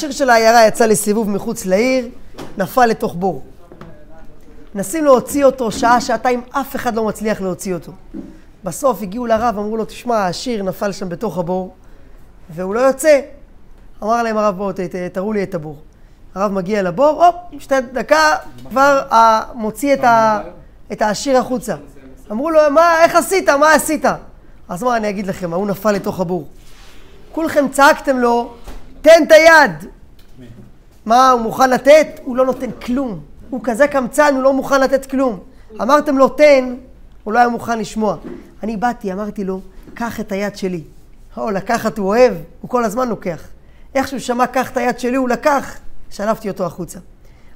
השיר של העיירה יצא לסיבוב מחוץ לעיר, נפל לתוך בור. מנסים להוציא אותו שעה, שעתיים, אף אחד לא מצליח להוציא אותו. בסוף הגיעו לרב, אמרו לו, תשמע, השיר נפל שם בתוך הבור, והוא לא יוצא. אמר להם הרב, בואו, תראו לי את הבור. הרב מגיע לבור, הופ, שתי דקה, כבר מוציא את, ה, את השיר החוצה. אמרו לו, מה, איך עשית? מה עשית? אז מה, אני אגיד לכם, ההוא נפל לתוך הבור. כולכם צעקתם לו, תן את היד. מה, הוא מוכן לתת? הוא לא נותן כלום. הוא כזה קמצן, הוא לא מוכן לתת כלום. אמרתם לו, תן, הוא לא היה מוכן לשמוע. אני באתי, אמרתי לו, קח את היד שלי. או, לקחת הוא אוהב, הוא כל הזמן לוקח. איך שהוא שמע, קח את היד שלי, הוא לקח, שלפתי אותו החוצה.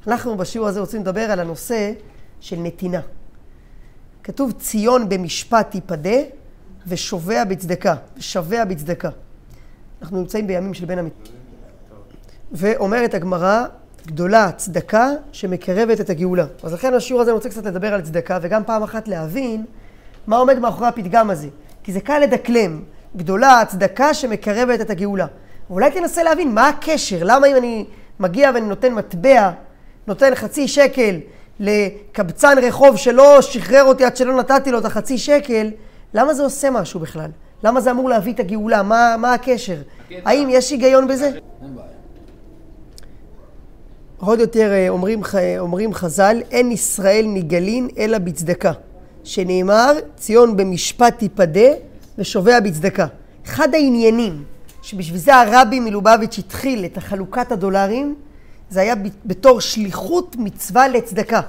אנחנו בשיעור הזה רוצים לדבר על הנושא של נתינה. כתוב ציון במשפט תיפדה ושובע בצדקה, ושבע בצדקה. אנחנו נמצאים בימים של בין המת... ואומרת הגמרא, גדולה צדקה שמקרבת את הגאולה. אז לכן השיעור הזה אני רוצה קצת לדבר על צדקה, וגם פעם אחת להבין מה עומד מאחורי הפתגם הזה. כי זה קל לדקלם. גדולה צדקה שמקרבת את הגאולה. אולי תנסה להבין מה הקשר, למה אם אני מגיע ואני נותן מטבע, נותן חצי שקל לקבצן רחוב שלא שחרר אותי עד שלא נתתי לו את החצי שקל, למה זה עושה משהו בכלל? למה זה אמור להביא את הגאולה? מה, מה הקשר? האם יש היגיון בזה? עוד יותר אה, אומרים, אומרים חז"ל, אין ישראל נגלין אלא בצדקה. שנאמר, ציון במשפט תיפדה ושובע בצדקה. אחד העניינים שבשביל זה הרבי מלובביץ' התחיל את החלוקת הדולרים, זה היה בתור שליחות מצווה לצדקה.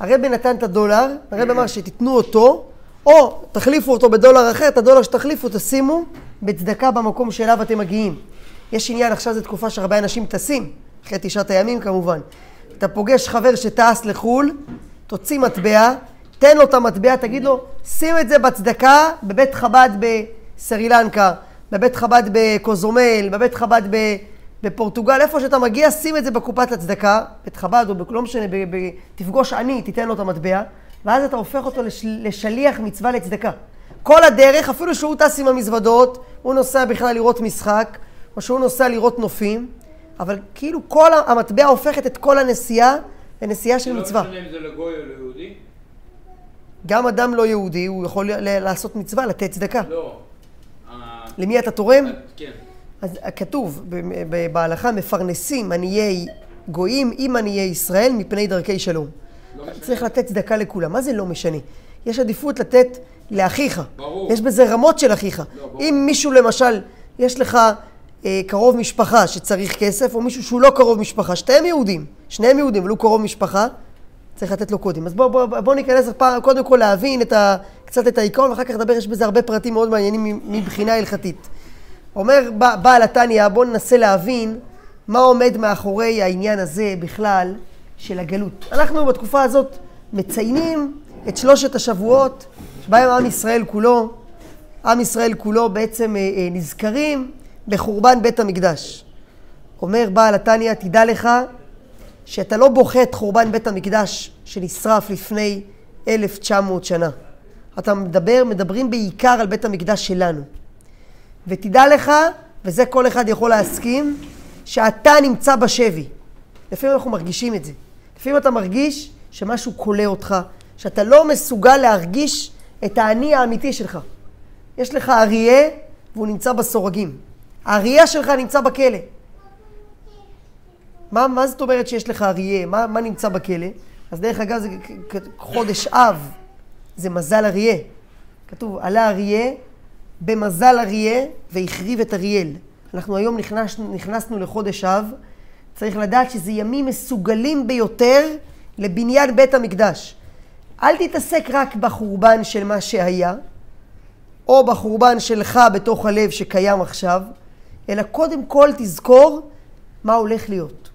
הרבי נתן את הדולר, הרבי אמר שתיתנו אותו, או תחליפו אותו בדולר אחר, את הדולר שתחליפו תשימו בצדקה במקום שאליו אתם מגיעים. יש עניין, עכשיו זו תקופה שהרבה אנשים טסים, אחרי תשעת הימים כמובן. אתה פוגש חבר שטס לחו"ל, תוציא מטבע, תן לו את המטבע, תגיד לו, שים את זה בצדקה בבית חב"ד בסרי לנקה, בבית חב"ד בקוזומל, בבית חב"ד בפורטוגל, איפה שאתה מגיע, שים את זה בקופת הצדקה, בית חב"ד או לא משנה, תפגוש עני, תיתן לו את המטבע, ואז אתה הופך אותו לש, לשליח מצווה לצדקה. כל הדרך, אפילו שהוא טס עם המזוודות, הוא נוסע בכלל לראות משחק, או שהוא נוסע לראות נופים, אבל כאילו כל המטבע הופכת את כל הנסיעה לנסיעה של מצווה. לא משנה אם זה לגוי או ליהודי? גם אדם לא יהודי, הוא יכול לעשות מצווה, לתת צדקה. לא. למי אתה תורם? כן. אז כתוב בהלכה, מפרנסים עניי גויים עם עניי ישראל מפני דרכי שלום. לא צריך לתת צדקה לכולם. מה זה לא משנה? יש עדיפות לתת לאחיך. ברור. יש בזה רמות של אחיך. לא, ברור. אם מישהו למשל, יש לך אה, קרוב משפחה שצריך כסף, או מישהו שהוא לא קרוב משפחה, שתיהם יהודים, שניהם יהודים, אבל הוא קרוב משפחה, צריך לתת לו קודם. אז בואו בוא, בוא ניכנס פעם, קודם כל להבין את ה, קצת את העיקרון, ואחר כך נדבר, יש בזה הרבה פרטים מאוד מעניינים מבחינה הלכתית. אומר בעל התניא, בואו ננסה להבין מה עומד מאחורי העניין הזה בכלל של הגלות. אנחנו בתקופה הזאת מציינים את שלושת השבועות שבהם עם ישראל כולו, עם ישראל כולו בעצם אה, אה, נזכרים בחורבן בית המקדש. אומר בעל התניא, תדע לך שאתה לא בוכה את חורבן בית המקדש שנשרף לפני 1900 שנה. אתה מדבר, מדברים בעיקר על בית המקדש שלנו. ותדע לך, וזה כל אחד יכול להסכים, שאתה נמצא בשבי. לפעמים אנחנו מרגישים את זה. לפעמים אתה מרגיש שמשהו כולא אותך, שאתה לא מסוגל להרגיש את האני האמיתי שלך. יש לך אריה והוא נמצא בסורגים. האריה שלך נמצא בכלא. מה, מה זאת אומרת שיש לך אריה? מה, מה נמצא בכלא? אז דרך אגב, זה חודש אב, זה מזל אריה. כתוב, עלה אריה במזל אריה והחריב את אריאל. אנחנו היום נכנס, נכנסנו לחודש אב, צריך לדעת שזה ימים מסוגלים ביותר לבניין בית המקדש. אל תתעסק רק בחורבן של מה שהיה, או בחורבן שלך בתוך הלב שקיים עכשיו, אלא קודם כל תזכור מה הולך להיות.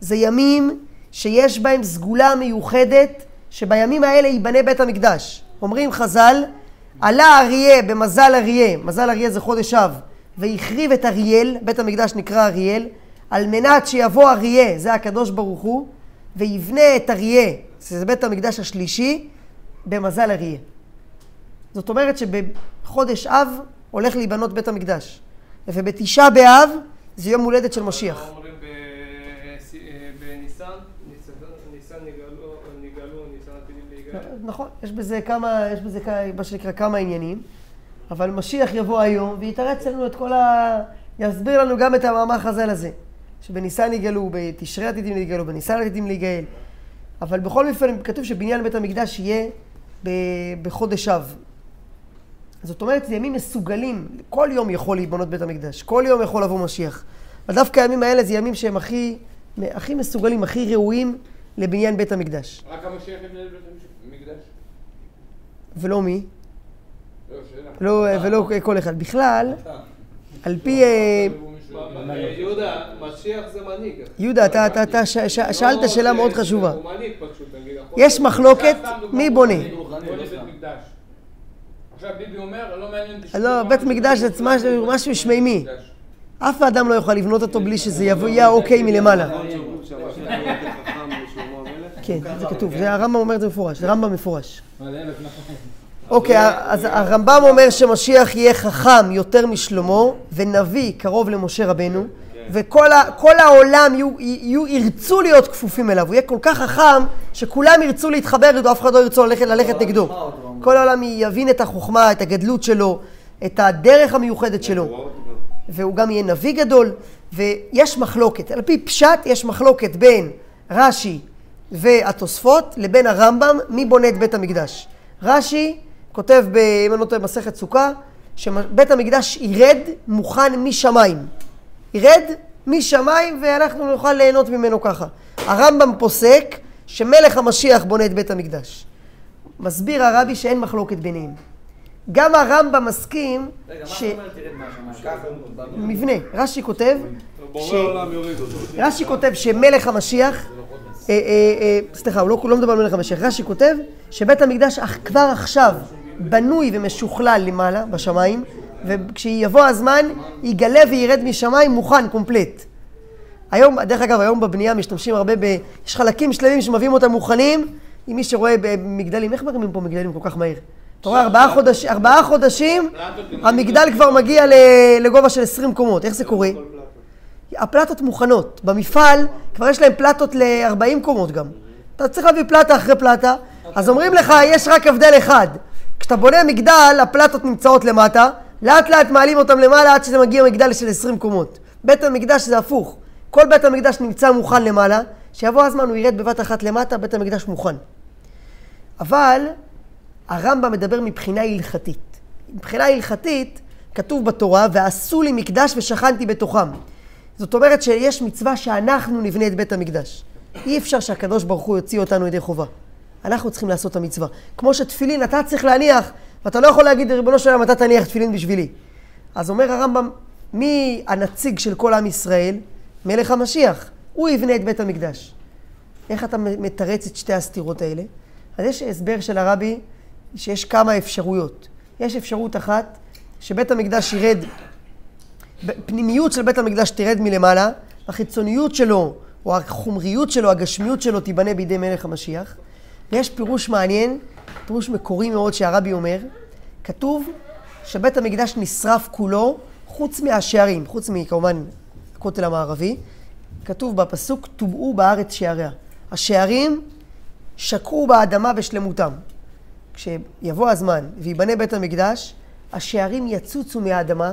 זה ימים שיש בהם סגולה מיוחדת, שבימים האלה ייבנה בית המקדש. אומרים חז"ל, עלה אריה במזל אריה, מזל אריה זה חודש אב, והחריב את אריאל, בית המקדש נקרא אריאל, על מנת שיבוא אריה, זה הקדוש ברוך הוא, ויבנה את אריה, שזה בית המקדש השלישי במזל אריה. זאת אומרת שבחודש אב הולך להיבנות בית המקדש. ובתשעה באב זה יום הולדת של משיח. לא, נכון, יש בזה כמה, יש בזה מה שנקרא כמה עניינים, אבל משיח יבוא היום ויתרץ לנו את כל ה... יסביר לנו גם את המאמר חז"ל הזה, שבניסן יגאלו, בתשרי עתידים להיגאלו, בניסן עתידים להיגאל, אבל בכל אופן כתוב שבניין בית המקדש יהיה בחודש אב. זאת אומרת, זה ימים מסוגלים, כל יום יכול להיבנות בית המקדש, כל יום יכול לבוא משיח. אבל דווקא הימים האלה זה ימים שהם הכי, הכי מסוגלים, הכי ראויים לבניין בית המקדש. רק המשיח יבנה בית המקדש? ולא מי? לא, לא, ולא כל אחד. בכלל, על פי... יהודה, משיח זה מנהיג. יהודה, אתה שאלת לא, שאלה מאוד חשובה. הוא מנהיג פשוט, נגיד. יש מחלוקת מי בונה. עכשיו ביבי אומר, לא מעניין אותי... לא, בית מקדש זה משהו שמימי. אף אדם לא יוכל לבנות אותו בלי שזה יהיה אוקיי מלמעלה. כן, זה כתוב, הרמב"ם אומר את זה מפורש, זה רמב"ם מפורש. אוקיי, אז הרמב"ם אומר שמשיח יהיה חכם יותר משלמה, ונביא קרוב למשה רבנו, וכל העולם ירצו להיות כפופים אליו. הוא יהיה כל כך חכם, שכולם ירצו להתחבר איתו, אף אחד לא ירצו ללכת, ללכת נגדו. כל העולם יבין את החוכמה, את הגדלות שלו, את הדרך המיוחדת שלו. והוא גם יהיה נביא גדול, ויש מחלוקת. על פי פשט יש מחלוקת בין רש"י והתוספות לבין הרמב"ם, מי בונה את בית המקדש. רש"י כותב, ב, אם אני לא טועה, מסכת סוכה, שבית המקדש ירד מוכן משמיים. ירד משמיים ואנחנו נוכל ליהנות ממנו ככה. הרמב"ם פוסק שמלך המשיח בונה את בית המקדש. מסביר הרבי שאין מחלוקת ביניהם. גם הרמב"ם מסכים ש... מבנה. רש"י כותב... ש... רש"י כותב שמלך המשיח... אה, אה, אה, סליחה, הוא לא, לא מדבר על מלך המשיח. רש"י כותב שבית המקדש כבר עכשיו בנוי ומשוכלל למעלה, בשמיים, וכשיבוא הזמן, יגלה וירד משמיים מוכן, קומפלט. היום, דרך אגב, היום בבנייה משתמשים הרבה ב... יש חלקים שלמים שמביאים אותם מוכנים, עם מי שרואה במגדלים, איך מרימים פה מגדלים כל כך מהר? אתה רואה, ארבעה, חודש, ארבעה חודשים, המגדל כבר מגיע לגובה של 20 קומות. איך זה קורה? הפלטות מוכנות. במפעל כבר יש להם פלטות ל-40 קומות גם. אתה צריך להביא פלטה אחרי פלטה, אז אומרים לך, יש רק הבדל אחד. כשאתה בונה מגדל, הפלטות נמצאות למטה, לאט לאט מעלים אותם למעלה עד שזה מגיע מגדל של 20 קומות. בית המקדש זה הפוך. כל בית המקדש נמצא מוכן למעלה, שיבוא הזמן הוא ירד בבת אחת למטה, בית המקדש מוכן. אבל הרמב"ם מדבר מבחינה הלכתית. מבחינה הלכתית כתוב בתורה, ועשו לי מקדש ושכנתי בתוכם. זאת אומרת שיש מצווה שאנחנו נבנה את בית המקדש. אי אפשר שהקדוש ברוך הוא יוציא אותנו ידי חובה. אנחנו צריכים לעשות את המצווה. כמו שתפילין אתה צריך להניח, ואתה לא יכול להגיד, ריבונו של עולם, אתה תניח תפילין בשבילי. אז אומר הרמב"ם, מי הנציג של כל עם ישראל? מלך המשיח. הוא יבנה את בית המקדש. איך אתה מתרץ את שתי הסתירות האלה? אז יש הסבר של הרבי שיש כמה אפשרויות. יש אפשרות אחת, שבית המקדש ירד, פנימיות של בית המקדש תרד מלמעלה, החיצוניות שלו, או החומריות שלו, הגשמיות שלו, תיבנה בידי מלך המשיח. ויש פירוש מעניין, פירוש מקורי מאוד שהרבי אומר, כתוב שבית המקדש נשרף כולו, חוץ מהשערים, חוץ מכמובן הכותל המערבי, כתוב בפסוק, טובעו בארץ שעריה. השערים שקעו באדמה בשלמותם. כשיבוא הזמן וייבנה בית המקדש, השערים יצוצו מהאדמה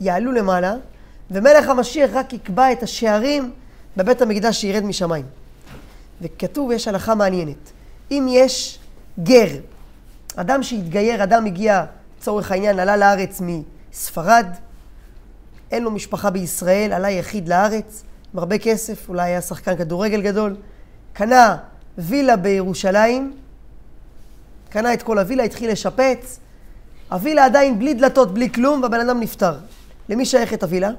ויעלו למעלה, ומלך המשיח רק יקבע את השערים בבית המקדש שירד משמיים. וכתוב, יש הלכה מעניינת. אם יש גר, אדם שהתגייר, אדם הגיע, לצורך העניין, עלה לארץ מספרד, אין לו משפחה בישראל, עלה יחיד לארץ, עם הרבה כסף, אולי היה שחקן כדורגל גדול, קנה וילה בירושלים, קנה את כל הווילה, התחיל לשפץ, הווילה עדיין בלי דלתות, בלי כלום, והבן אדם נפטר. למי שייכת הווילה?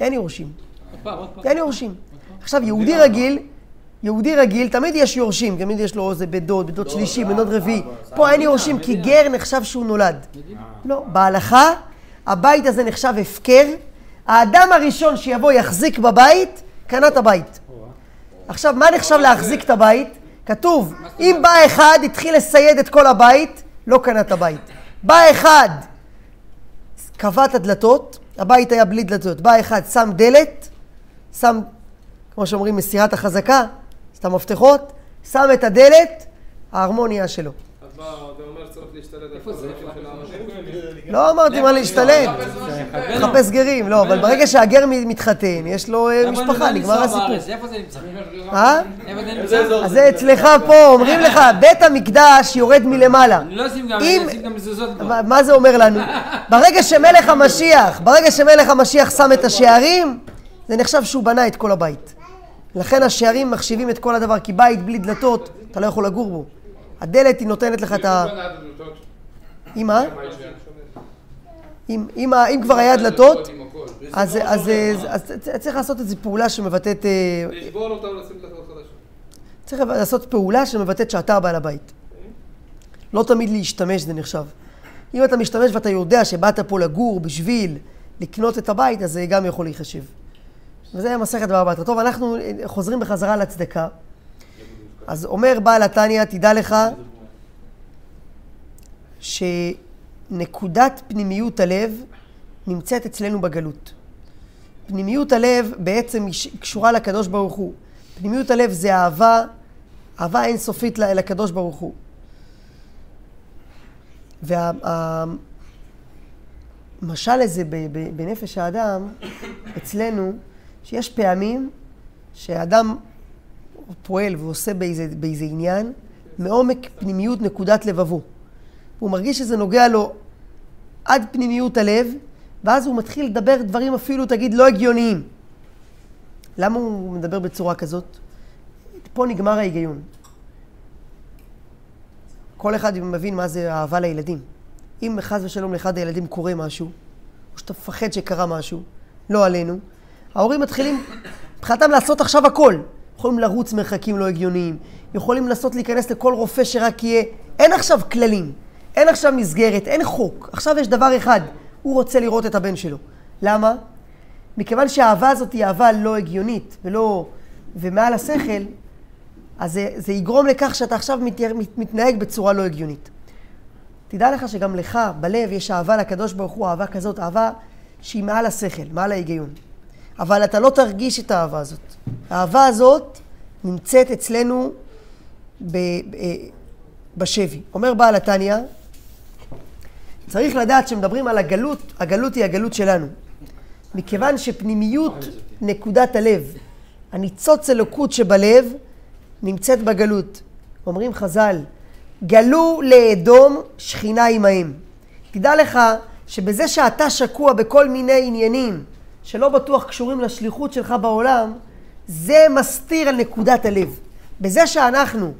אין יורשים. אין יורשים. עכשיו, יהודי רגיל, יהודי רגיל, תמיד יש יורשים, תמיד יש לו איזה בן דוד, בן דוד שלישי, בן דוד רביעי. פה אין יורשים, כי גר נחשב שהוא נולד. לא, בהלכה, הבית הזה נחשב הפקר. האדם הראשון שיבוא יחזיק בבית, קנה את הבית. עכשיו, מה נחשב להחזיק את הבית? כתוב, אם בא אחד, התחיל לסייד את כל הבית, לא קנה את הבית. בא אחד, קבע את הדלתות, הבית היה בלי דלתות. בא אחד, שם דלת, שם כמו שאומרים, מסירת החזקה, את המפתחות, שם את הדלת, ההרמוניה שלו. אז מה, אתה אומר שצריך להשתלט על כל הדרכים של האנשים? לא אמרתי מה להשתלט, לחפש גרים, לא, אבל ברגע שהגר מתחתן, יש לו אה, משפחה, נגמר הסיפור. איפה זה נמצא? אה? זה נמצא? אז זה אצלך פה, אומרים לך, בית המקדש יורד מלמעלה. אני לא אשים גם, אשים גם מזוזות. מה- מה זה אומר לנו? ברגע שמלך המשיח, ברגע שמלך המשיח שם את השערים, זה נחשב שהוא בנה את כל הבית. לכן השערים מחשיבים את כל הדבר, כי בית בלי דלתות, אתה לא יכול לגור בו. הדלת היא נותנת לך את ה... אם מה? אם, אם, אם כבר היה דלתות, אז, אז, אז, אז צריך לעשות איזו פעולה שמבטאת... אה, לשבור אותם ולשים דלתות חדשות. צריך לעשות פעולה שמבטאת שאתה הבעל הבית. לא תמיד להשתמש זה נחשב. אם אתה משתמש ואתה יודע שבאת פה לגור בשביל לקנות את הבית, אז זה גם יכול להיחשב. וזה מסכת בבא בתרא. טוב, אנחנו חוזרים בחזרה לצדקה. אז אומר בעל התניא, תדע לך שנקודת פנימיות הלב נמצאת אצלנו בגלות. פנימיות הלב בעצם קשורה לקדוש ברוך הוא. פנימיות הלב זה אהבה, אהבה אינסופית לקדוש ברוך הוא. והמשל הזה ב- ב- בנפש האדם, אצלנו, שיש פעמים שאדם פועל ועושה באיזה, באיזה עניין, מעומק פנימיות נקודת לבבו. הוא מרגיש שזה נוגע לו עד פנימיות הלב, ואז הוא מתחיל לדבר דברים אפילו, תגיד, לא הגיוניים. למה הוא מדבר בצורה כזאת? פה נגמר ההיגיון. כל אחד מבין מה זה אהבה לילדים. אם חס ושלום לאחד הילדים קורה משהו, או שאתה מפחד שקרה משהו, לא עלינו, ההורים מתחילים מבחינתם לעשות עכשיו הכל. יכולים לרוץ מרחקים לא הגיוניים, יכולים לנסות להיכנס לכל רופא שרק יהיה. אין עכשיו כללים, אין עכשיו מסגרת, אין חוק. עכשיו יש דבר אחד, הוא רוצה לראות את הבן שלו. למה? מכיוון שהאהבה הזאת היא אהבה לא הגיונית ולא... ומעל השכל, אז זה, זה יגרום לכך שאתה עכשיו מת, מת, מתנהג בצורה לא הגיונית. תדע לך שגם לך, בלב, יש אהבה לקדוש ברוך הוא, אהבה כזאת, אהבה שהיא מעל השכל, מעל ההיגיון. אבל אתה לא תרגיש את האהבה הזאת. האהבה הזאת נמצאת אצלנו ב, ב, בשבי. אומר בעל התניא, צריך לדעת שמדברים על הגלות, הגלות היא הגלות שלנו. מכיוון שפנימיות נקודת הלב, הניצוץ אלוקות שבלב, נמצאת בגלות. אומרים חז"ל, גלו לאדום שכינה עמהם. תדע לך שבזה שאתה שקוע בכל מיני עניינים שלא בטוח קשורים לשליחות שלך בעולם, זה מסתיר על נקודת הלב. בזה שאנחנו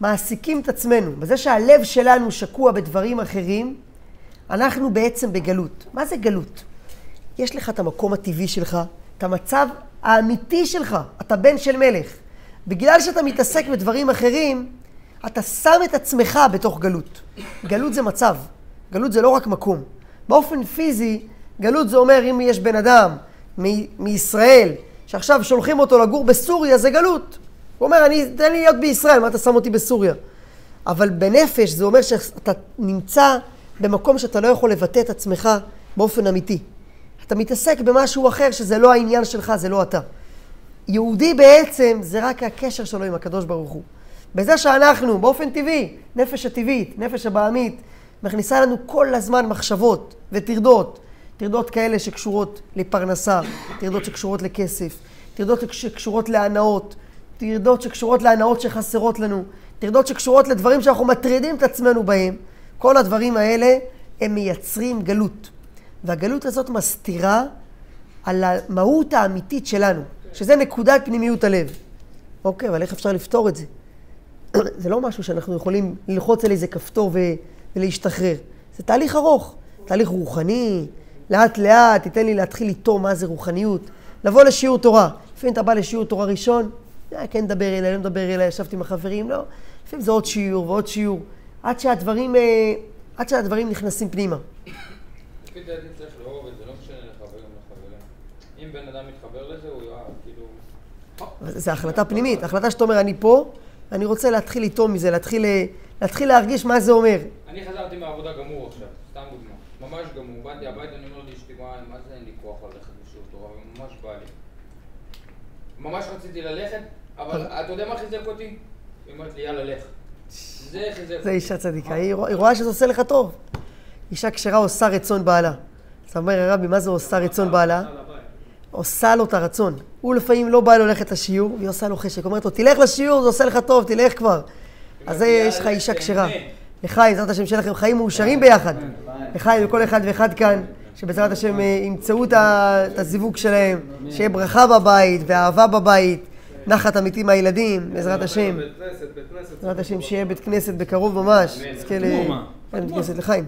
מעסיקים את עצמנו, בזה שהלב שלנו שקוע בדברים אחרים, אנחנו בעצם בגלות. מה זה גלות? יש לך את המקום הטבעי שלך, את המצב האמיתי שלך, אתה בן של מלך. בגלל שאתה מתעסק בדברים אחרים, אתה שם את עצמך בתוך גלות. גלות זה מצב, גלות זה לא רק מקום. באופן פיזי, גלות זה אומר אם יש בן אדם מ- מישראל, שעכשיו שולחים אותו לגור בסוריה, זה גלות. הוא אומר, אני, תן לי להיות בישראל, מה אתה שם אותי בסוריה? אבל בנפש זה אומר שאתה נמצא במקום שאתה לא יכול לבטא את עצמך באופן אמיתי. אתה מתעסק במשהו אחר שזה לא העניין שלך, זה לא אתה. יהודי בעצם זה רק הקשר שלו עם הקדוש ברוך הוא. בזה שאנחנו, באופן טבעי, נפש הטבעית, נפש הבעמית, מכניסה לנו כל הזמן מחשבות וטרדות. טרדות כאלה שקשורות לפרנסה, טרדות שקשורות לכסף, טרדות שקשורות להנאות, טרדות שקשורות להנאות שחסרות לנו, טרדות שקשורות לדברים שאנחנו מטרידים את עצמנו בהם. כל הדברים האלה הם מייצרים גלות. והגלות הזאת מסתירה על המהות האמיתית שלנו, שזה נקודת פנימיות הלב. אוקיי, אבל איך אפשר לפתור את זה? זה לא משהו שאנחנו יכולים ללחוץ על איזה כפתור ו- ולהשתחרר. זה תהליך ארוך, תהליך רוחני, לאט לאט, תיתן לי להתחיל איתו מה זה רוחניות. לבוא לשיעור תורה. לפעמים אתה בא לשיעור תורה ראשון, אה, כן מדבר אליי, לא מדבר אליי, ישבתי עם החברים, לא. לפעמים זה עוד שיעור ועוד שיעור, עד שהדברים, אה, עד שהדברים נכנסים פנימה. לפי דעתי צריך לאהוב את זה, לא משנה לחברים. אם בן אדם מתחבר לזה, הוא יאהב, כאילו... זו החלטה פנימית, החלטה שאתה אומר, אני פה, אני רוצה להתחיל איתו מזה, להתחיל, אה, להתחיל להרגיש מה זה אומר. אני חזרתי מהעבודה גמור עכשיו, סתם דוגמה. ממש גמור. באתי הביתה, אני אומר לאשתי, מה זה אין לי כוח ללכת לשיעור תורה, וממש בא לי. ממש רציתי ללכת, אבל אתה יודע מה חיזק אותי? היא אומרת לי, יאללה, לך. זה אישה צדיקה, היא רוא- היא רואה שזה עושה לך טוב. אישה כשרה עושה רצון בעלה. אז אומר הרבי, מה זה עושה רצון בעלה? עושה לו את הרצון. הוא לפעמים לא בא לו ללכת לשיעור, והיא עושה לו חשק. אומרת לו, תלך לשיעור, זה עושה לך טוב, תלך כבר. אז זה יש לך אישה כשרה. לחיים, בעזרת השם, שיהיה לכם חיים מאושרים ביחד. לחיים לכל אחד ואחד כאן, שבעזרת השם אה, ימצאו את הזיווג שלהם, שיהיה ברכה בבית ואהבה בבית, נחת אמיתי מהילדים, בעזרת השם. בית בית. בעזרת השם שיהיה בית כנסת בקרוב ממש. נזכה ל... חתמו, מה? כן, בית כנסת לחיים.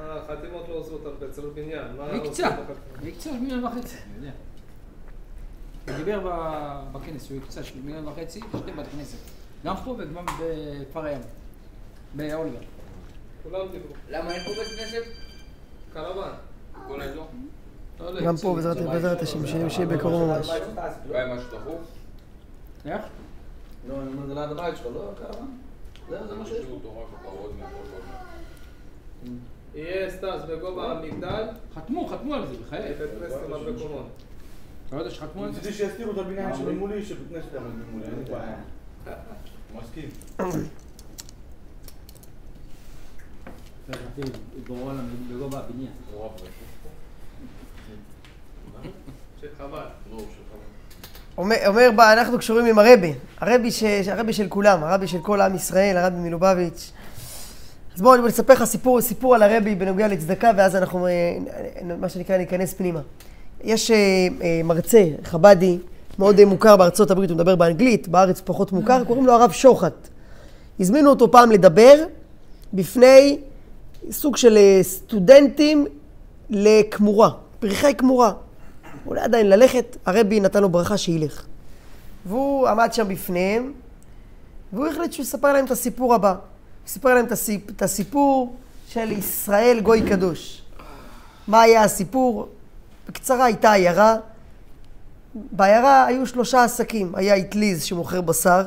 החתימות לא עוזרות הרבה, צריך בניין. בחתימות? היא קצת מיליון וחצי, אני יודע. הוא דיבר ב- בכנס, הוא הקצה של מיליון וחצי, שתי בתי כנסת. גם פה וגם בכפר הים. באולגה. כולם דיברו. למה אין פה בית כנסת? קרוון. כל האזור? לא יודע, גם פה בעזרת השם, שיהיה שיהיה בקרוב ממש. איך? לא, אני אומר, זה ליד הבית שלך, לא קרוון? זה זה מה שיש. יהיה סטאס בגובה המגדל, חתמו, חתמו על זה, בחיי. בית כנסת עם הרבה קומות. אתה לא יודע שחתמו על זה? רציתי שיסתירו את הבניין שלי מולי, שבית כנסת יעמוד ממולי, אין לי בעיה. מסכים. בגובה הבניין. נורא פשוט. של חב"ד. לא, של חב"ד. אומר, אומר בה, אנחנו קשורים עם הרבי, הרבי, ש, הרבי של כולם, הרבי של כל עם ישראל, הרבי מלובביץ'. אז בואו אני אספר לך סיפור, סיפור על הרבי בנוגע לצדקה, ואז אנחנו, אה, מה שנקרא, ניכנס פנימה. יש אה, אה, מרצה חבדי, מאוד מוכר בארצות הברית, הוא מדבר באנגלית, בארץ פחות מוכר, קוראים לו הרב שוחט. הזמינו אותו פעם לדבר בפני סוג של סטודנטים לכמורה, פרחי כמורה. אולי עדיין ללכת, הרבי נתן לו ברכה שילך. והוא עמד שם בפניהם, והוא החליט שהוא יספר להם את הסיפור הבא. הוא סיפר להם את הסיפ... את הסיפור של ישראל גוי קדוש. מה היה הסיפור? בקצרה הייתה עיירה. בעיירה היו שלושה עסקים. היה אטליז שמוכר בשר,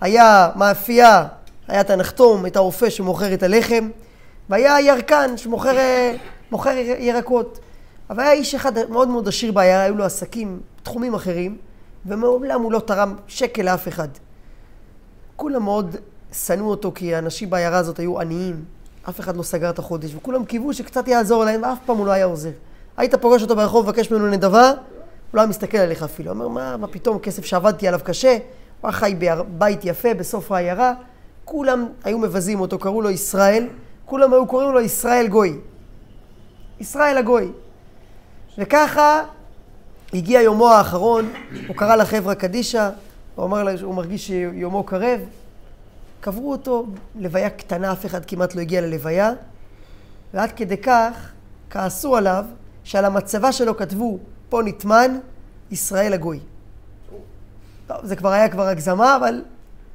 היה מאפייה, היה את הנחתום, את הרופא שמוכר את הלחם, והיה ירקן שמוכר מוכר ירקות. אבל היה איש אחד מאוד מאוד עשיר בעיירה, היו לו עסקים, תחומים אחרים, ומעולם הוא לא תרם שקל לאף אחד. כולם מאוד שנאו אותו, כי האנשים בעיירה הזאת היו עניים, אף אחד לא סגר את החודש, וכולם קיוו שקצת יעזור להם, ואף פעם הוא לא היה עוזר. היית פוגש אותו ברחוב, מבקש ממנו נדבה, הוא לא היה מסתכל עליך אפילו. אומר, מה, מה פתאום, כסף שעבדתי עליו קשה, הוא היה חי בבית יפה בסוף העיירה, כולם היו מבזים אותו, קראו לו ישראל, כולם היו קוראים לו ישראל גוי. ישראל הגוי. וככה הגיע יומו האחרון, הוא קרא לחברה קדישא, הוא אמר לה שהוא מרגיש שיומו קרב. קברו אותו, לוויה קטנה, אף אחד כמעט לא הגיע ללוויה, ועד כדי כך כעסו עליו, שעל המצבה שלו כתבו, פה נטמן, ישראל הגוי. טוב, זה כבר היה כבר הגזמה, אבל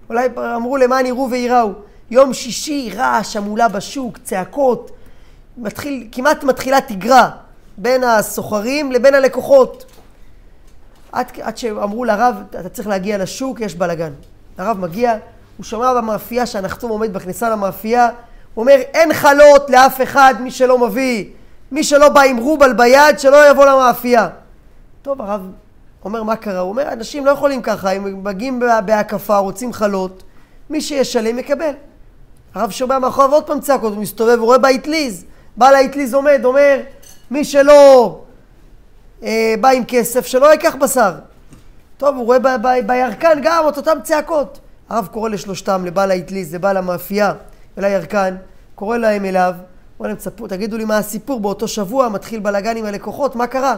אולי אמרו למען יראו וייראו. יום שישי, רעש, המולה בשוק, צעקות, מתחיל, כמעט מתחילה תגרה בין הסוחרים לבין הלקוחות. עד, עד שאמרו לרב, אתה צריך להגיע לשוק, יש בלאגן. הרב מגיע, הוא שומע במאפייה שהנחתום עומד בכניסה למאפייה, הוא אומר, אין חלות לאף אחד, מי שלא מביא, מי שלא בא עם רובל ביד, שלא יבוא למאפייה. טוב, הרב אומר, מה קרה? הוא אומר, אנשים לא יכולים ככה, הם מגיעים בהקפה, רוצים חלות, מי שישלם יקבל. הרב שומע מאחוריו עוד פעם צעקות, הוא מסתובב, הוא רואה באטליז, בעל האטליז עומד, אומר, מי שלא אה, בא עם כסף, שלא ייקח בשר. טוב, הוא רואה ב- ב- בירקן גם את אותם צעקות. הרב קורא לשלושתם, לבעל האטליז, לבעל המאפייה ולירקן, קורא להם אליו, אומר להם, תספרו, תגידו לי מה הסיפור, באותו שבוע מתחיל בלאגן עם הלקוחות, מה קרה?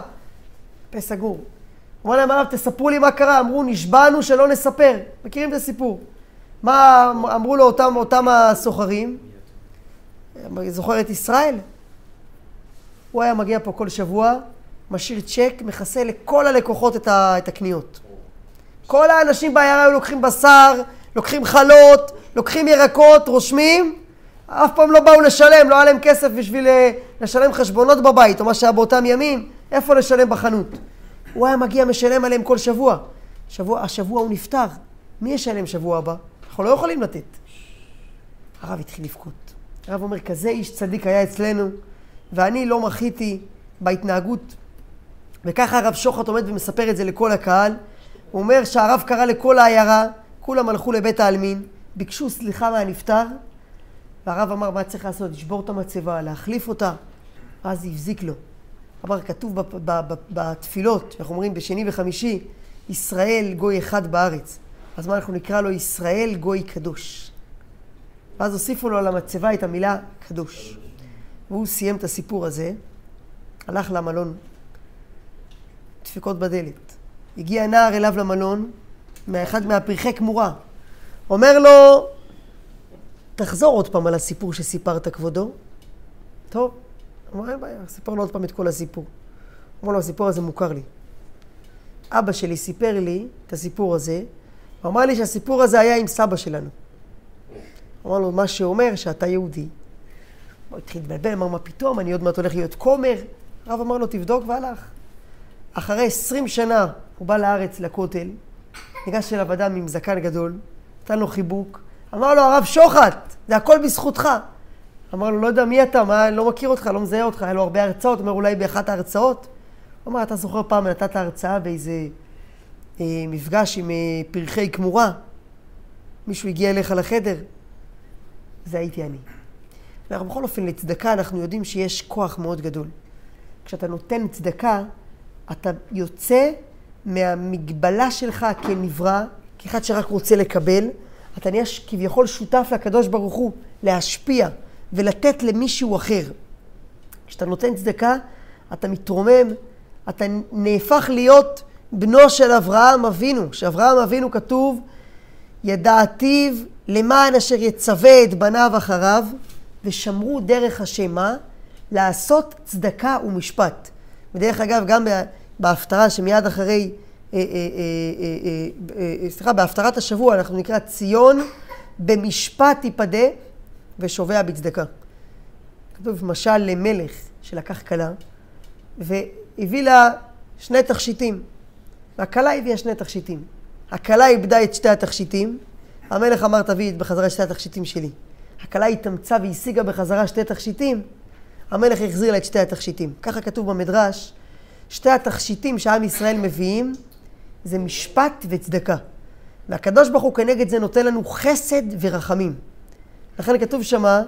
פה סגור. אומר להם, הרב, תספרו לי מה קרה. אמרו, נשבענו שלא נספר. מכירים את הסיפור. מה אמרו לו אותם, אותם הסוחרים? זוכר את ישראל? הוא היה מגיע פה כל שבוע, משאיר צ'ק, מכסה לכל הלקוחות את, ה, את הקניות. כל האנשים בעיירה היו לוקחים בשר, לוקחים חלות, לוקחים ירקות, רושמים, אף פעם לא באו לשלם, לא היה להם כסף בשביל אה, לשלם חשבונות בבית, או מה שהיה באותם ימים, איפה לשלם בחנות. הוא היה מגיע, משלם עליהם כל שבוע. שבוע, השבוע הוא נפטר, מי ישלם שבוע הבא? אנחנו לא יכולים לתת. הרב התחיל לבכות. הרב אומר, כזה איש צדיק היה אצלנו, ואני לא מחיתי בהתנהגות. וככה הרב שוחט עומד ומספר את זה לכל הקהל, הוא אומר שהרב קרא לכל העיירה, כולם הלכו לבית העלמין, ביקשו סליחה מהנפטר, והרב אמר, מה צריך לעשות? לשבור את המצבה, להחליף אותה. ואז הבזיק לו. אמר, כתוב בתפילות, אנחנו אומרים בשני וחמישי, ישראל גוי אחד בארץ. אז מה אנחנו נקרא לו? ישראל גוי קדוש. ואז הוסיפו לו על המצבה את המילה קדוש. והוא סיים את הסיפור הזה, הלך למלון, דפיקות בדלת. הגיע נער אליו למלון, מאחד מהפרחי כמורה. אומר לו, תחזור עוד פעם על הסיפור שסיפרת, כבודו. טוב, אמר, אין בעיה, סיפר לו עוד פעם את כל הסיפור. אמר לו, הסיפור הזה מוכר לי. אבא שלי סיפר לי את הסיפור הזה, הוא אמר לי שהסיפור הזה היה עם סבא שלנו. אמר לו, מה שאומר שאתה יהודי. הוא התחיל להתבלבל, אמר, מה פתאום, אני עוד מעט הולך להיות כומר. הרב אמר לו, תבדוק, והלך. אחרי עשרים שנה הוא בא לארץ, לכותל, ניגש אליו אדם עם זקן גדול, נתן לו חיבוק, אמר לו, הרב שוחט, זה הכל בזכותך. אמר לו, לא יודע מי אתה, מה, אני לא מכיר אותך, לא מזהה אותך, היה לו הרבה הרצאות, אומר, אולי באחת ההרצאות. הוא אמר, אתה זוכר פעם נתת הרצאה באיזה אה, מפגש עם אה, פרחי כמורה? מישהו הגיע אליך לחדר? זה הייתי אני. אבל בכל אופן, לצדקה אנחנו יודעים שיש כוח מאוד גדול. כשאתה נותן צדקה, אתה יוצא מהמגבלה שלך כנברא, כאחד שרק רוצה לקבל, אתה נהיה כביכול שותף לקדוש ברוך הוא, להשפיע ולתת למישהו אחר. כשאתה נותן צדקה, אתה מתרומם, אתה נהפך להיות בנו של אברהם אבינו. שאברהם אבינו כתוב, ידעתיו למען אשר יצווה את בניו אחריו, ושמרו דרך השם מה? לעשות צדקה ומשפט. ודרך אגב, גם בהפטרה שמיד אחרי, אה, אה, אה, סליחה, בהפטרת השבוע אנחנו נקרא ציון במשפט תיפדה ושובע בצדקה. כתוב משל למלך שלקח כלה והביא לה שני תכשיטים. והכלה הביאה שני תכשיטים. הכלה איבדה את שתי התכשיטים, המלך אמר תביא בחזרה את שתי התכשיטים שלי. הכלה התאמצה והשיגה בחזרה שתי תכשיטים, המלך החזיר לה את שתי התכשיטים. ככה כתוב במדרש, שתי התכשיטים שעם ישראל מביאים זה משפט וצדקה. והקדוש ברוך הוא כנגד זה נותן לנו חסד ורחמים. לכן כתוב שמה,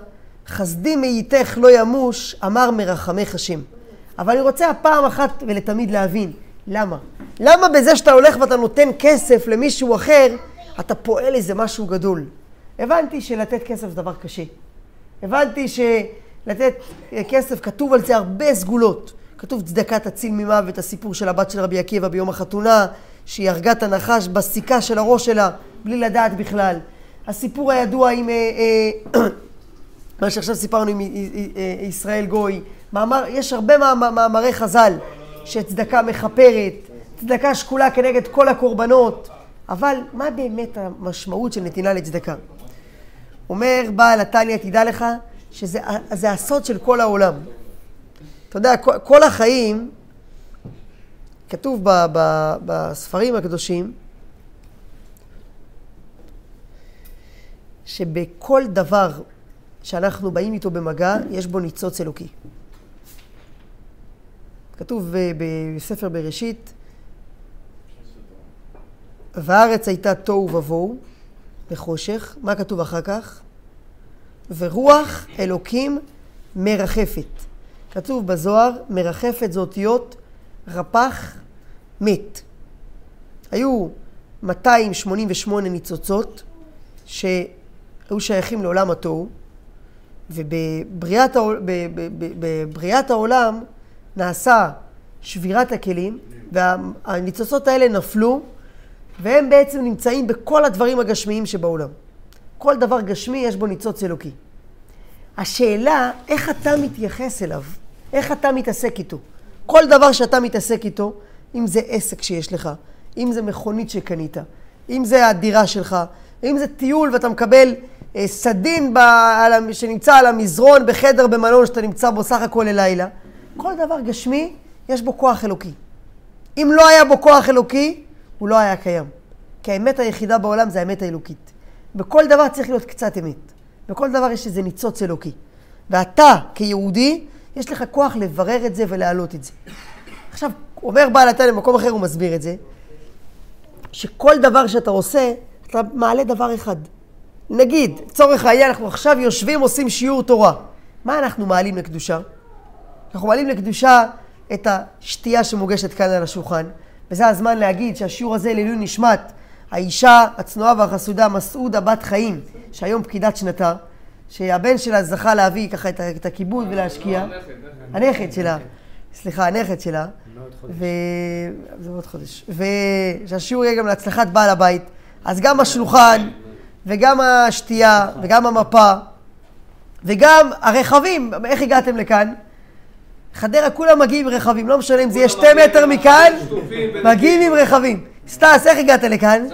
חסדי מאיתך לא ימוש, אמר מרחמך השם. אבל אני רוצה הפעם אחת ולתמיד להבין, למה? למה בזה שאתה הולך ואתה נותן כסף למישהו אחר, אתה פועל איזה משהו גדול? הבנתי שלתת כסף זה דבר קשה. הבנתי שלתת כסף, כתוב על זה הרבה סגולות. כתוב צדקה תציל ממוות, הסיפור של הבת של רבי עקיבא ביום החתונה, שהיא הרגה את הנחש בסיכה של הראש שלה, בלי לדעת בכלל. הסיפור הידוע עם... אה, אה, מה שעכשיו סיפרנו עם ישראל גוי. מאמר, יש הרבה מאמרי חז"ל שצדקה מכפרת, צדקה שקולה כנגד כל הקורבנות, אבל מה באמת המשמעות של נתינה לצדקה? אומר בעל התניא, תדע לך שזה הסוד של כל העולם. אתה יודע, כל החיים, כתוב ב, ב, בספרים הקדושים, שבכל דבר שאנחנו באים איתו במגע, יש בו ניצוץ אלוקי. כתוב בספר בראשית, והארץ הייתה תוהו ובוהו וחושך, מה כתוב אחר כך? ורוח אלוקים מרחפת. כתוב בזוהר, מרחפת זה אותיות רפ"ח מת. היו 288 ניצוצות שהיו שייכים לעולם התוהו, ובבריאת העול, העולם נעשה שבירת הכלים, והניצוצות האלה נפלו, והם בעצם נמצאים בכל הדברים הגשמיים שבעולם. כל דבר גשמי יש בו ניצוץ אלוקי. השאלה, איך אתה מתייחס אליו? איך אתה מתעסק איתו? כל דבר שאתה מתעסק איתו, אם זה עסק שיש לך, אם זה מכונית שקנית, אם זה הדירה שלך, אם זה טיול ואתה מקבל אה, סדין ב, על, שנמצא על המזרון בחדר במלון שאתה נמצא בו סך הכל ללילה, כל דבר גשמי, יש בו כוח אלוקי. אם לא היה בו כוח אלוקי, הוא לא היה קיים. כי האמת היחידה בעולם זה האמת האלוקית. בכל דבר צריך להיות קצת אמת. בכל דבר יש איזה ניצוץ אלוקי. ואתה, כיהודי, יש לך כוח לברר את זה ולהעלות את זה. עכשיו, אומר בעל התניא במקום אחר, הוא מסביר את זה. שכל דבר שאתה עושה, אתה מעלה דבר אחד. נגיד, לצורך העניין, אנחנו עכשיו יושבים, עושים שיעור תורה. מה אנחנו מעלים לקדושה? אנחנו מעלים לקדושה את השתייה שמוגשת כאן על השולחן, וזה הזמן להגיד שהשיעור הזה לעילוי נשמת האישה הצנועה והחסודה מסעודה בת חיים, שהיום פקידת שנתה, שהבן שלה זכה להביא ככה את, את הכיבוד ולהשקיע. הנכד שלה, סליחה, הנכד שלה. ו... זה עוד חודש. ושהשיעור יהיה גם להצלחת בעל הבית. אז גם השולחן, וגם השתייה, וגם המפה, וגם הרכבים. איך הגעתם לכאן? חדרה כולם מגיעים עם רכבים, לא משנה אם זה יהיה שתי מטר מכאן, מגיעים עם רכבים. סטס, איך הגעת לכאן?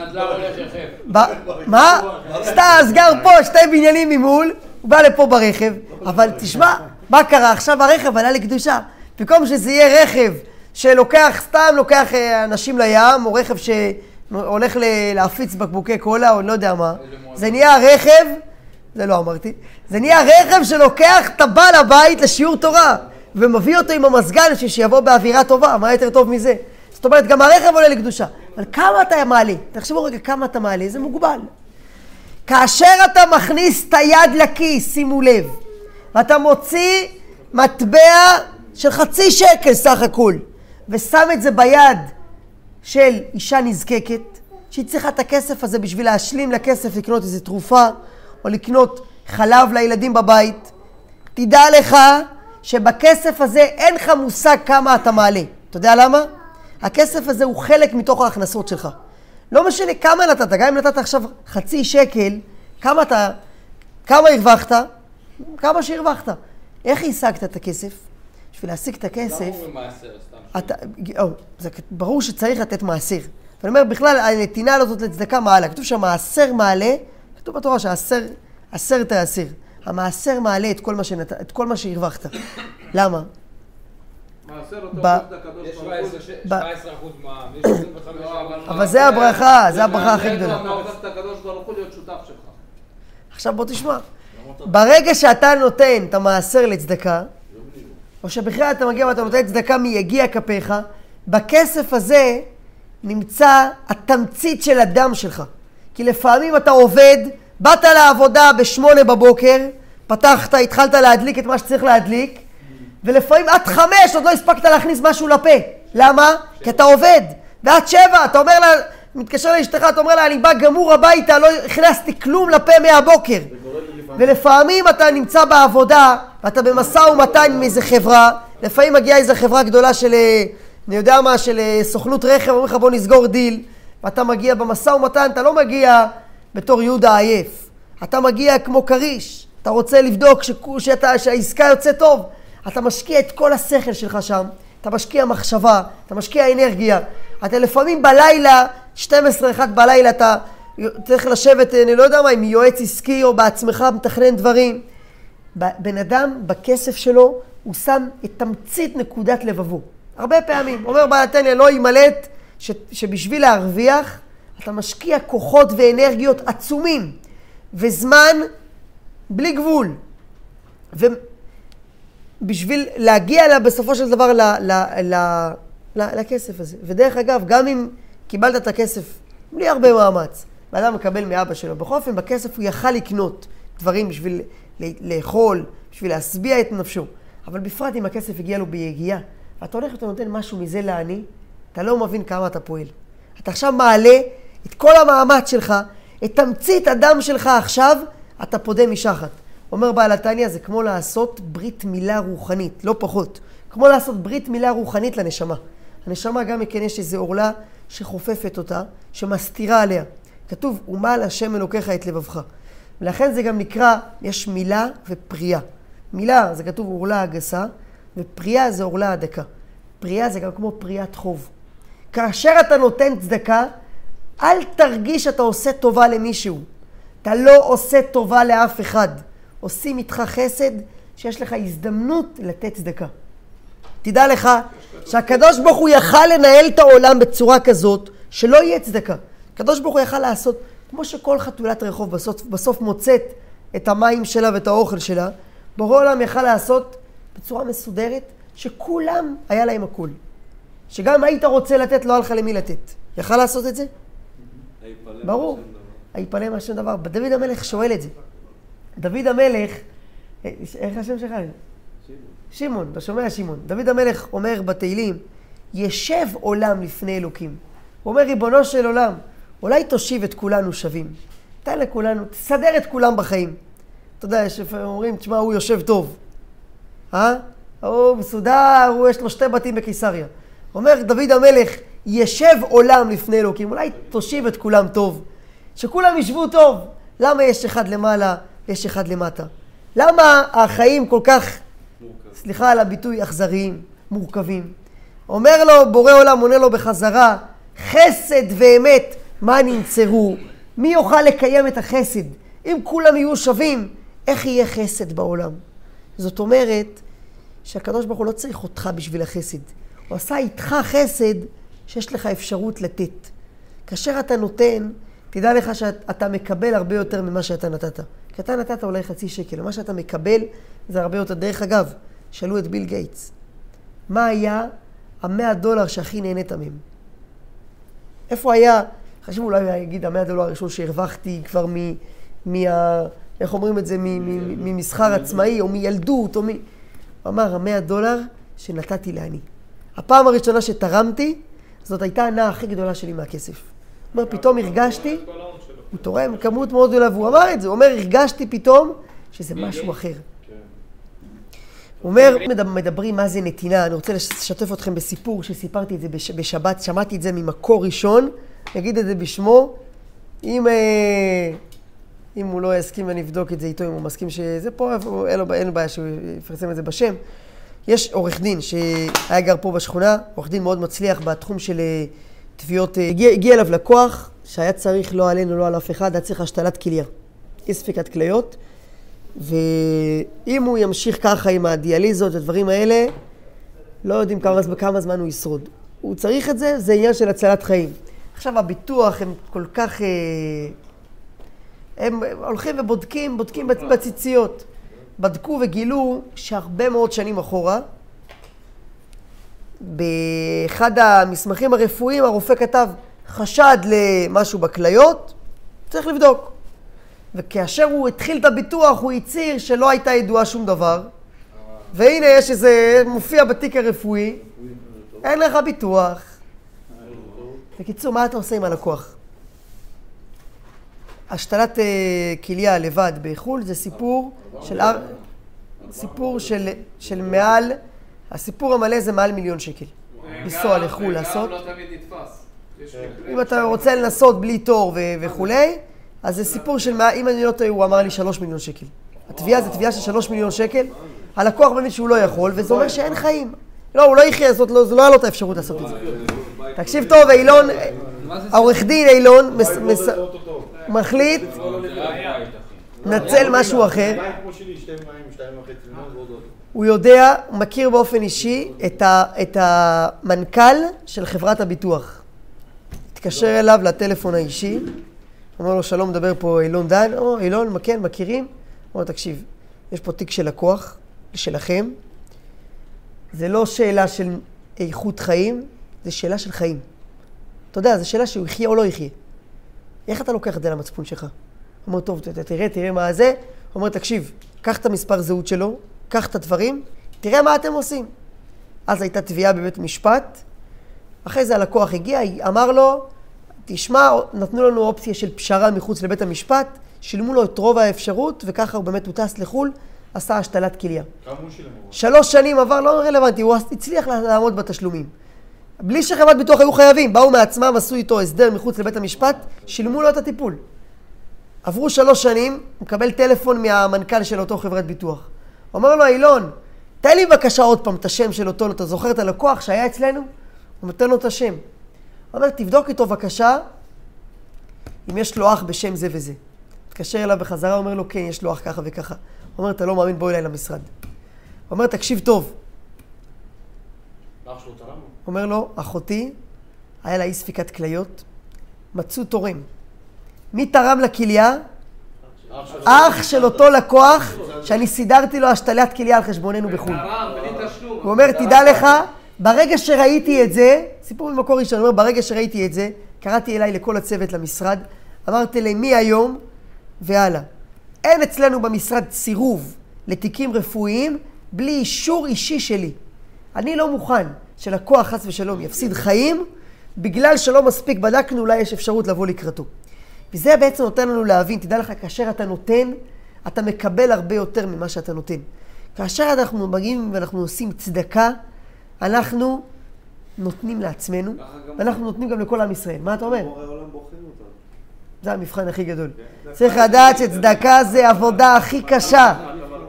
מה? סטס גר פה, שתי בניינים ממול, הוא בא לפה ברכב, אבל תשמע, מה קרה? עכשיו הרכב עלה לקדושה. במקום שזה יהיה רכב שלוקח, סתם לוקח אה, אנשים לים, או רכב שהולך להפיץ בקבוקי קולה, או לא יודע מה, זה נהיה רכב, זה לא אמרתי, זה נהיה רכב שלוקח את הבעל הבית לשיעור תורה, ומביא אותו עם המזגן בשביל שיבוא באווירה טובה, מה יותר טוב מזה? זאת אומרת, גם הרכב עולה לקדושה. אבל כמה אתה מעלה? תחשבו רגע כמה אתה מעלה, זה מוגבל. כאשר אתה מכניס את היד לכיס, שימו לב, ואתה מוציא מטבע של חצי שקל סך הכל, ושם את זה ביד של אישה נזקקת, שהיא צריכה את הכסף הזה בשביל להשלים לכסף לקנות איזו תרופה, או לקנות חלב לילדים בבית, תדע לך שבכסף הזה אין לך מושג כמה אתה מעלה. אתה יודע למה? הכסף הזה הוא חלק מתוך ההכנסות שלך. לא משנה כמה נתת, גם אם נתת עכשיו חצי שקל, כמה אתה, כמה הרווחת? כמה שהרווחת. איך השגת את הכסף? בשביל להשיג את הכסף, למה אומרים מעשר סתם? אתה, או, זה ברור שצריך לתת מעשר. ואני אומר, בכלל, הנתינה הזאת לצדקה מעלה. כתוב שהמעשר מעלה, כתוב בתורה שהעשר, עשר תעשר. המעשר מעלה את כל מה, שנת, את כל מה שהרווחת. למה? מעשר אותו ב- עובד הקדוש יש ברוך הוא. 17 אחוז מע"מ, יש 25 אבל זה הברכה, זה הברכה הכי גדולה. עכשיו בוא תשמע. ברגע שאתה נותן את המעשר לצדקה, או שבכלל אתה מגיע ואתה נותן צדקה מיגיע כפיך, בכסף הזה נמצא התמצית של הדם שלך. כי לפעמים אתה עובד, באת לעבודה בשמונה בבוקר, פתחת, התחלת להדליק את מה שצריך להדליק, ולפעמים עד חמש עוד לא הספקת להכניס משהו לפה. למה? כי אתה עובד. ועד שבע, אתה אומר לה, מתקשר לאשתך, אתה אומר לה, אני בא גמור הביתה, לא הכנסתי כלום לפה מהבוקר. ולפעמים אתה נמצא בעבודה, ואתה במשא ומתן עם איזה חברה, לפעמים מגיעה איזה חברה גדולה של, אה, אני יודע מה, של אה, סוכנות רכב, אומרים לך בוא נסגור דיל, ואתה מגיע במשא ומתן, אתה לא מגיע בתור יהודה עייף, אתה מגיע כמו כריש, אתה רוצה לבדוק שאתה, שהעסקה יוצאת טוב, אתה משקיע את כל השכל שלך שם, אתה משקיע מחשבה, אתה משקיע אנרגיה, אתה לפעמים בלילה, 12-1 בלילה, אתה צריך לשבת, אני לא יודע מה, עם יועץ עסקי או בעצמך מתכנן דברים. בן אדם, בכסף שלו, הוא שם את תמצית נקודת לבבו. הרבה פעמים. אומר בעל התניא, לא יימלט, ש- שבשביל להרוויח, אתה משקיע כוחות ואנרגיות עצומים, וזמן בלי גבול. ובשביל להגיע לה, בסופו של דבר ל, ל, ל, ל, לכסף הזה. ודרך אגב, גם אם קיבלת את הכסף בלי הרבה מאמץ, ואדם מקבל מאבא שלו, בכל אופן, בכסף הוא יכל לקנות דברים בשביל לאכול, בשביל להשביע את נפשו. אבל בפרט אם הכסף הגיע לו ביגיעה, ואתה הולך ואתה נותן משהו מזה לעני, אתה לא מבין כמה אתה פועל. אתה עכשיו מעלה את כל המאמץ שלך, את תמצית הדם שלך עכשיו, אתה פודה משחת. אומר בעל התניא, זה כמו לעשות ברית מילה רוחנית, לא פחות. כמו לעשות ברית מילה רוחנית לנשמה. הנשמה גם כן יש איזו עורלה שחופפת אותה, שמסתירה עליה. כתוב, ומל השם אלוקיך את לבבך. ולכן זה גם נקרא, יש מילה ופרייה. מילה זה כתוב עורלה הגסה, ופרייה זה עורלה הדקה. פרייה זה גם כמו פריית חוב. כאשר אתה נותן צדקה, אל תרגיש שאתה עושה טובה למישהו. אתה לא עושה טובה לאף אחד. עושים איתך חסד שיש לך הזדמנות לתת צדקה. תדע לך שהקדוש ברוך הוא יכל לנהל את העולם בצורה כזאת שלא יהיה צדקה. הקדוש ברוך הוא יכל לעשות, כמו שכל חתולת רחוב בסוף, בסוף מוצאת את המים שלה ואת האוכל שלה, בורא עולם יכל לעשות בצורה מסודרת שכולם היה להם הכול. שגם היית רוצה לתת, לא היה לך למי לתת. יכל לעשות את זה? ברור. היפלא מהשם דבר. דוד המלך שואל את זה. דוד המלך, אה, איך השם שלך? שמעון, אתה שומע שמעון? דוד המלך אומר בתהילים, ישב עולם לפני אלוקים. הוא אומר, ריבונו של עולם, אולי תושיב את כולנו שווים. תן לכולנו, תסדר את כולם בחיים. אתה יודע, יש לפעמים אומרים, תשמע, הוא יושב טוב. אה? הוא מסודר, הוא יש לו שתי בתים בקיסריה. אומר דוד המלך, ישב עולם לפני אלוקים, אולי תושיב את כולם טוב. שכולם ישבו טוב. למה יש אחד למעלה, יש אחד למטה? למה החיים כל כך, סליחה על הביטוי, אכזריים, מורכבים? אומר לו, בורא עולם עונה לו בחזרה, חסד ואמת, מה ננצרו? מי יוכל לקיים את החסד? אם כולם יהיו שווים, איך יהיה חסד בעולם? זאת אומרת שהקדוש ברוך הוא לא צריך אותך בשביל החסד. הוא עשה איתך חסד שיש לך אפשרות לתת. כאשר אתה נותן, תדע לך שאתה מקבל הרבה יותר ממה שאתה נתת. כי אתה נתת אולי חצי שקל, ומה שאתה מקבל זה הרבה יותר. דרך אגב, שאלו את ביל גייטס, מה היה המאה דולר שהכי נהנית מהם? איפה היה, חשבו אולי הוא יגיד המאה דולר הראשון שהרווחתי כבר מ... מה... איך אומרים את זה? ממסחר עצמאי, או מילדות, או מ... הוא אמר, המאה דולר שנתתי לעני. הפעם הראשונה שתרמתי, זאת הייתה ההנאה הכי גדולה שלי מהכסף. הוא אומר, פתאום הרגשתי, הוא תורם כמות מאוד גדולה, והוא אמר את זה, הוא אומר, הרגשתי פתאום שזה משהו אחר. הוא אומר, מדברים מה זה נתינה, אני רוצה לשתף אתכם בסיפור שסיפרתי את זה בשבת, שמעתי את זה ממקור ראשון, אגיד את זה בשמו, אם, אה, אם הוא לא יסכים ואני אבדוק את זה איתו, אם הוא מסכים שזה פה, אין לו, אין לו בעיה שהוא יפרסם את זה בשם. יש עורך דין שהיה גר פה בשכונה, עורך דין מאוד מצליח בתחום של אה, תביעות, אה, הגיע, הגיע אליו לקוח שהיה צריך, לא עלינו, לא על אף אחד, היה צריך השתלת כליה, אי ספיקת כליות. ואם הוא ימשיך ככה עם הדיאליזות והדברים האלה, לא יודעים כמה, כמה זמן הוא ישרוד. הוא צריך את זה, זה עניין של הצלת חיים. עכשיו הביטוח הם כל כך... אה, הם הולכים ובודקים, בודקים בציציות. בדקו וגילו שהרבה מאוד שנים אחורה, באחד המסמכים הרפואיים הרופא כתב חשד למשהו בכליות, צריך לבדוק. וכאשר הוא התחיל את הביטוח, הוא הצהיר שלא הייתה ידועה שום דבר. והנה יש איזה, מופיע בתיק הרפואי, אין לך ביטוח. בקיצור, מה אתה עושה עם הלקוח? השתלת אה, כליה לבד בחו"ל זה סיפור של, סיפור של, של מעל, הסיפור המלא זה מעל מיליון שקל. לנסוע לחו"ל לעשות. לא תמיד נתפס. אם אתה רוצה לנסות בלי תור וכולי, אז זה סיפור של, אם אני לא טועה, הוא אמר לי שלוש מיליון שקל. התביעה זה תביעה של שלוש מיליון שקל, הלקוח מבין שהוא לא יכול, וזה אומר שאין חיים. לא, הוא לא יחיה, זאת לא, זה לא היה לו את האפשרות לעשות את זה. תקשיב טוב, אילון, העורך דין אילון מחליט, נצל משהו אחר. הוא יודע, מכיר באופן אישי את, המנכ"ל של חברת הביטוח. התקשר אליו לטלפון האישי, אומר לו, שלום, מדבר פה אילון דן. או, אילון, כן, מכירים? אומר, תקשיב, יש פה תיק של לקוח, שלכם. זה לא שאלה של איכות חיים, זה שאלה של חיים. אתה יודע, זו שאלה שהוא יחיה או לא יחיה. איך אתה לוקח את זה למצפון שלך? הוא אומר, טוב, תראה, תראה מה זה. הוא אומר, תקשיב, קח את המספר זהות שלו, קח את הדברים, תראה מה אתם עושים. אז הייתה תביעה בבית משפט, אחרי זה הלקוח הגיע, אמר לו, תשמע, נתנו לנו אופציה של פשרה מחוץ לבית המשפט, שילמו לו את רוב האפשרות, וככה הוא באמת, הוא טס לחו"ל, עשה השתלת כליה. כמה הוא שילם? שלוש שנים עבר, לא רלוונטי, הוא הצליח לעמוד בתשלומים. בלי שחברת ביטוח היו חייבים, באו מעצמם, עשו איתו הסדר מחוץ לבית המשפט, שילמו לו את הטיפול. עברו שלוש שנים, הוא מקבל טלפון מהמנכ"ל של אותו חברת ביטוח. אומר לו, אילון, תן לי בבקשה עוד פעם את השם של אותו, אתה זוכר את הלקוח שהיה אצלנו? הוא נותן לו את השם. הוא אומר, תבדוק איתו בבקשה אם יש לו אח בשם זה וזה. מתקשר אליו בחזרה, אומר לו, כן, יש לו אח ככה וככה. הוא אומר, אתה לא מאמין, בוא אליי למשרד. הוא אומר, תקשיב טוב. אח שלו תרם? אומר לו, אחותי, היה לה אי ספיקת כליות, מצאו תורם. מי תרם לכליה? אח של אותו לקוח, שאני סידרתי לו השתלת כליה על חשבוננו בחו"ל. הוא אומר, תדע לך, ברגע שראיתי את זה, סיפור ממקור ראשון, הוא אומר, ברגע שראיתי את זה, קראתי אליי לכל הצוות למשרד, אמרתי להם מהיום והלאה. אין אצלנו במשרד סירוב לתיקים רפואיים בלי אישור אישי שלי. אני לא מוכן שלקוח חס ושלום יפסיד חיים בגלל שלא מספיק בדקנו, אולי יש אפשרות לבוא לקראתו. וזה בעצם נותן לנו להבין, תדע לך, כאשר אתה נותן, אתה מקבל הרבה יותר ממה שאתה נותן. כאשר אנחנו מגיעים ואנחנו עושים צדקה, אנחנו נותנים לעצמנו, ואנחנו נותנים גם לכל עם ישראל. מה אתה אומר? זה המבחן הכי גדול. צריך לדעת שצדקה זה עבודה הכי קשה.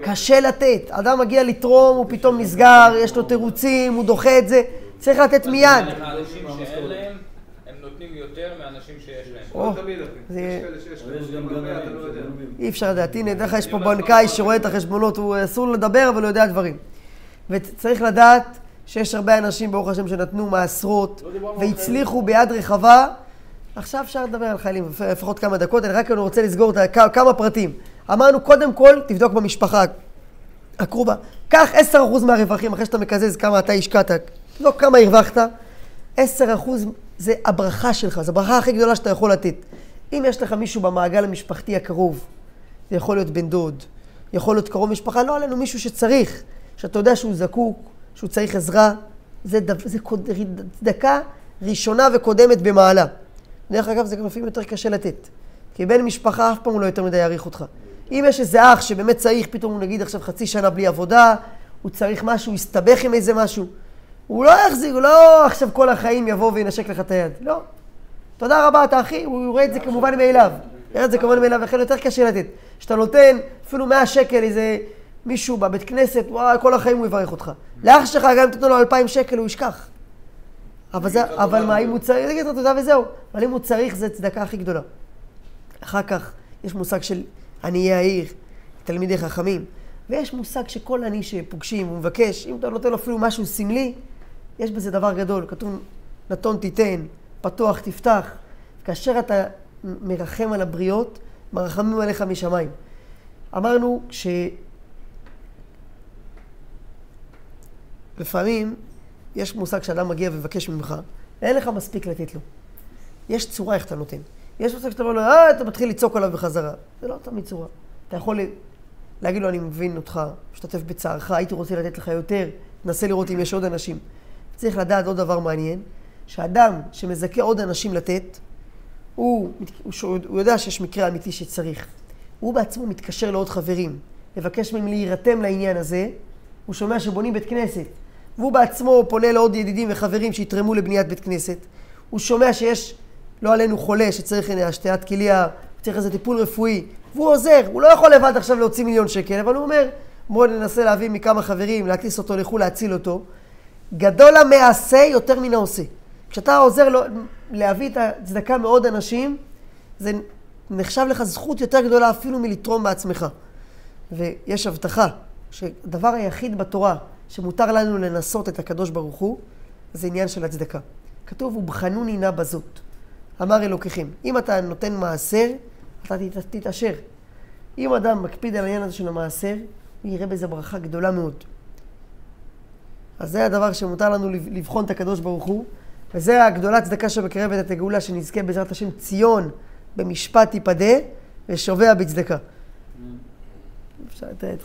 קשה לתת. אדם מגיע לתרום, הוא פתאום נסגר, יש לו תירוצים, הוא דוחה את זה. צריך לתת מיד. האנשים שאין להם, הם נותנים יותר מאנשים שיש להם. או, לא לא. אי אפשר לדעת. הנה, דרך אגב, יש פה בנקאי שרואה את החשבונות, הוא אסור לו לדבר, אבל הוא יודע דברים. וצריך לדעת שיש הרבה אנשים, ברוך השם, שנתנו מעשרות, לא והצליחו ביד רחבה. עכשיו אפשר לדבר על חיילים, לפ- לפחות כמה דקות, אני רק רוצה לסגור כמה פרטים. אמרנו, קודם כל, תבדוק במשפחה הקרובה. קח 10% מהרווחים, אחרי שאתה מקזז כמה אתה השקעת, תבדוק כמה הרווחת. 10% זה הברכה שלך, זו הברכה הכי גדולה שאתה יכול לתת. אם יש לך מישהו במעגל המשפחתי הקרוב, זה יכול להיות בן דוד, יכול להיות קרוב משפחה, לא עלינו מישהו שצריך, שאתה יודע שהוא זקוק, שהוא צריך עזרה, זה, דו, זה קוד, צדקה ראשונה וקודמת במעלה. דרך אגב, זה גם לפעמים יותר קשה לתת. כי בן משפחה אף פעם הוא לא יותר מדי יעריך אותך. אם יש איזה אח שבאמת צריך, פתאום הוא נגיד עכשיו חצי שנה בלי עבודה, הוא צריך משהו, הוא יסתבך עם איזה משהו. הוא לא יחזיק, הוא לא עכשיו כל החיים יבוא וינשק לך את היד. לא. תודה רבה, אתה אחי, הוא רואה את זה כמובן מאליו. יראה את זה כמובן מאליו, לכן יותר קשה לתת. כשאתה נותן אפילו 100 שקל איזה מישהו בבית כנסת, וואי, כל החיים הוא יברך אותך. לאח שלך, גם אם תיתן לו 2,000 שקל, הוא ישכח. אבל, זה, אבל מה, אם הוא צריך, יגיד לו תודה וזהו. אבל אם הוא צריך, זה צדקה הכי גדולה. אחר כך, יש מושג של עניי העיר, תלמידי חכמים, ויש מושג שכל עני שפוגשים, הוא מבקש, אם אתה נותן לו אפילו משהו סמלי, יש בזה דבר גדול. כתוב, נתון תיתן, פתוח תפתח. כאשר אתה מרחם על הבריות, מרחמים עליך משמיים. אמרנו ש... לפעמים יש מושג שאדם מגיע ומבקש ממך, ואין לך מספיק לתת לו. יש צורה איך אתה נותן. יש מושג שאתה אומר לו, אה, אתה מתחיל לצעוק עליו בחזרה. זה לא תמיד צורה. אתה יכול להגיד לו, אני מבין אותך, משתתף בצערך, הייתי רוצה לתת לך יותר, תנסה לראות אם יש עוד אנשים. צריך לדעת עוד דבר מעניין, שאדם שמזכה עוד אנשים לתת, הוא, הוא, הוא יודע שיש מקרה אמיתי שצריך. הוא בעצמו מתקשר לעוד חברים, מבקש מהם להירתם לעניין הזה, הוא שומע שבונים בית כנסת, והוא בעצמו פונה לעוד ידידים וחברים שיתרמו לבניית בית כנסת. הוא שומע שיש, לא עלינו, חולה שצריך הנה השתיית כליה, צריך איזה טיפול רפואי, והוא עוזר, הוא לא יכול לבד עכשיו להוציא מיליון שקל, אבל הוא אומר, בואו ננסה להביא מכמה חברים, להטיס אותו לחו"ל, להציל אותו. גדול המעשה יותר מן העושה. כשאתה עוזר לו להביא את הצדקה מעוד אנשים, זה נחשב לך זכות יותר גדולה אפילו מלתרום בעצמך. ויש הבטחה שהדבר היחיד בתורה שמותר לנו לנסות את הקדוש ברוך הוא, זה עניין של הצדקה. כתוב, ובחנוני נא בזאת. אמר אלוקיכם, אם אתה נותן מעשר, אתה תת- תתעשר. אם אדם מקפיד על העניין הזה של המעשר, הוא יראה בזה ברכה גדולה מאוד. אז זה הדבר שמותר לנו לב- לבחון את הקדוש ברוך הוא, וזה הגדולה צדקה שמקרבת את הגאולה, שנזכה בעזרת השם ציון במשפט תיפדה ושובע בצדקה. אפשר לתת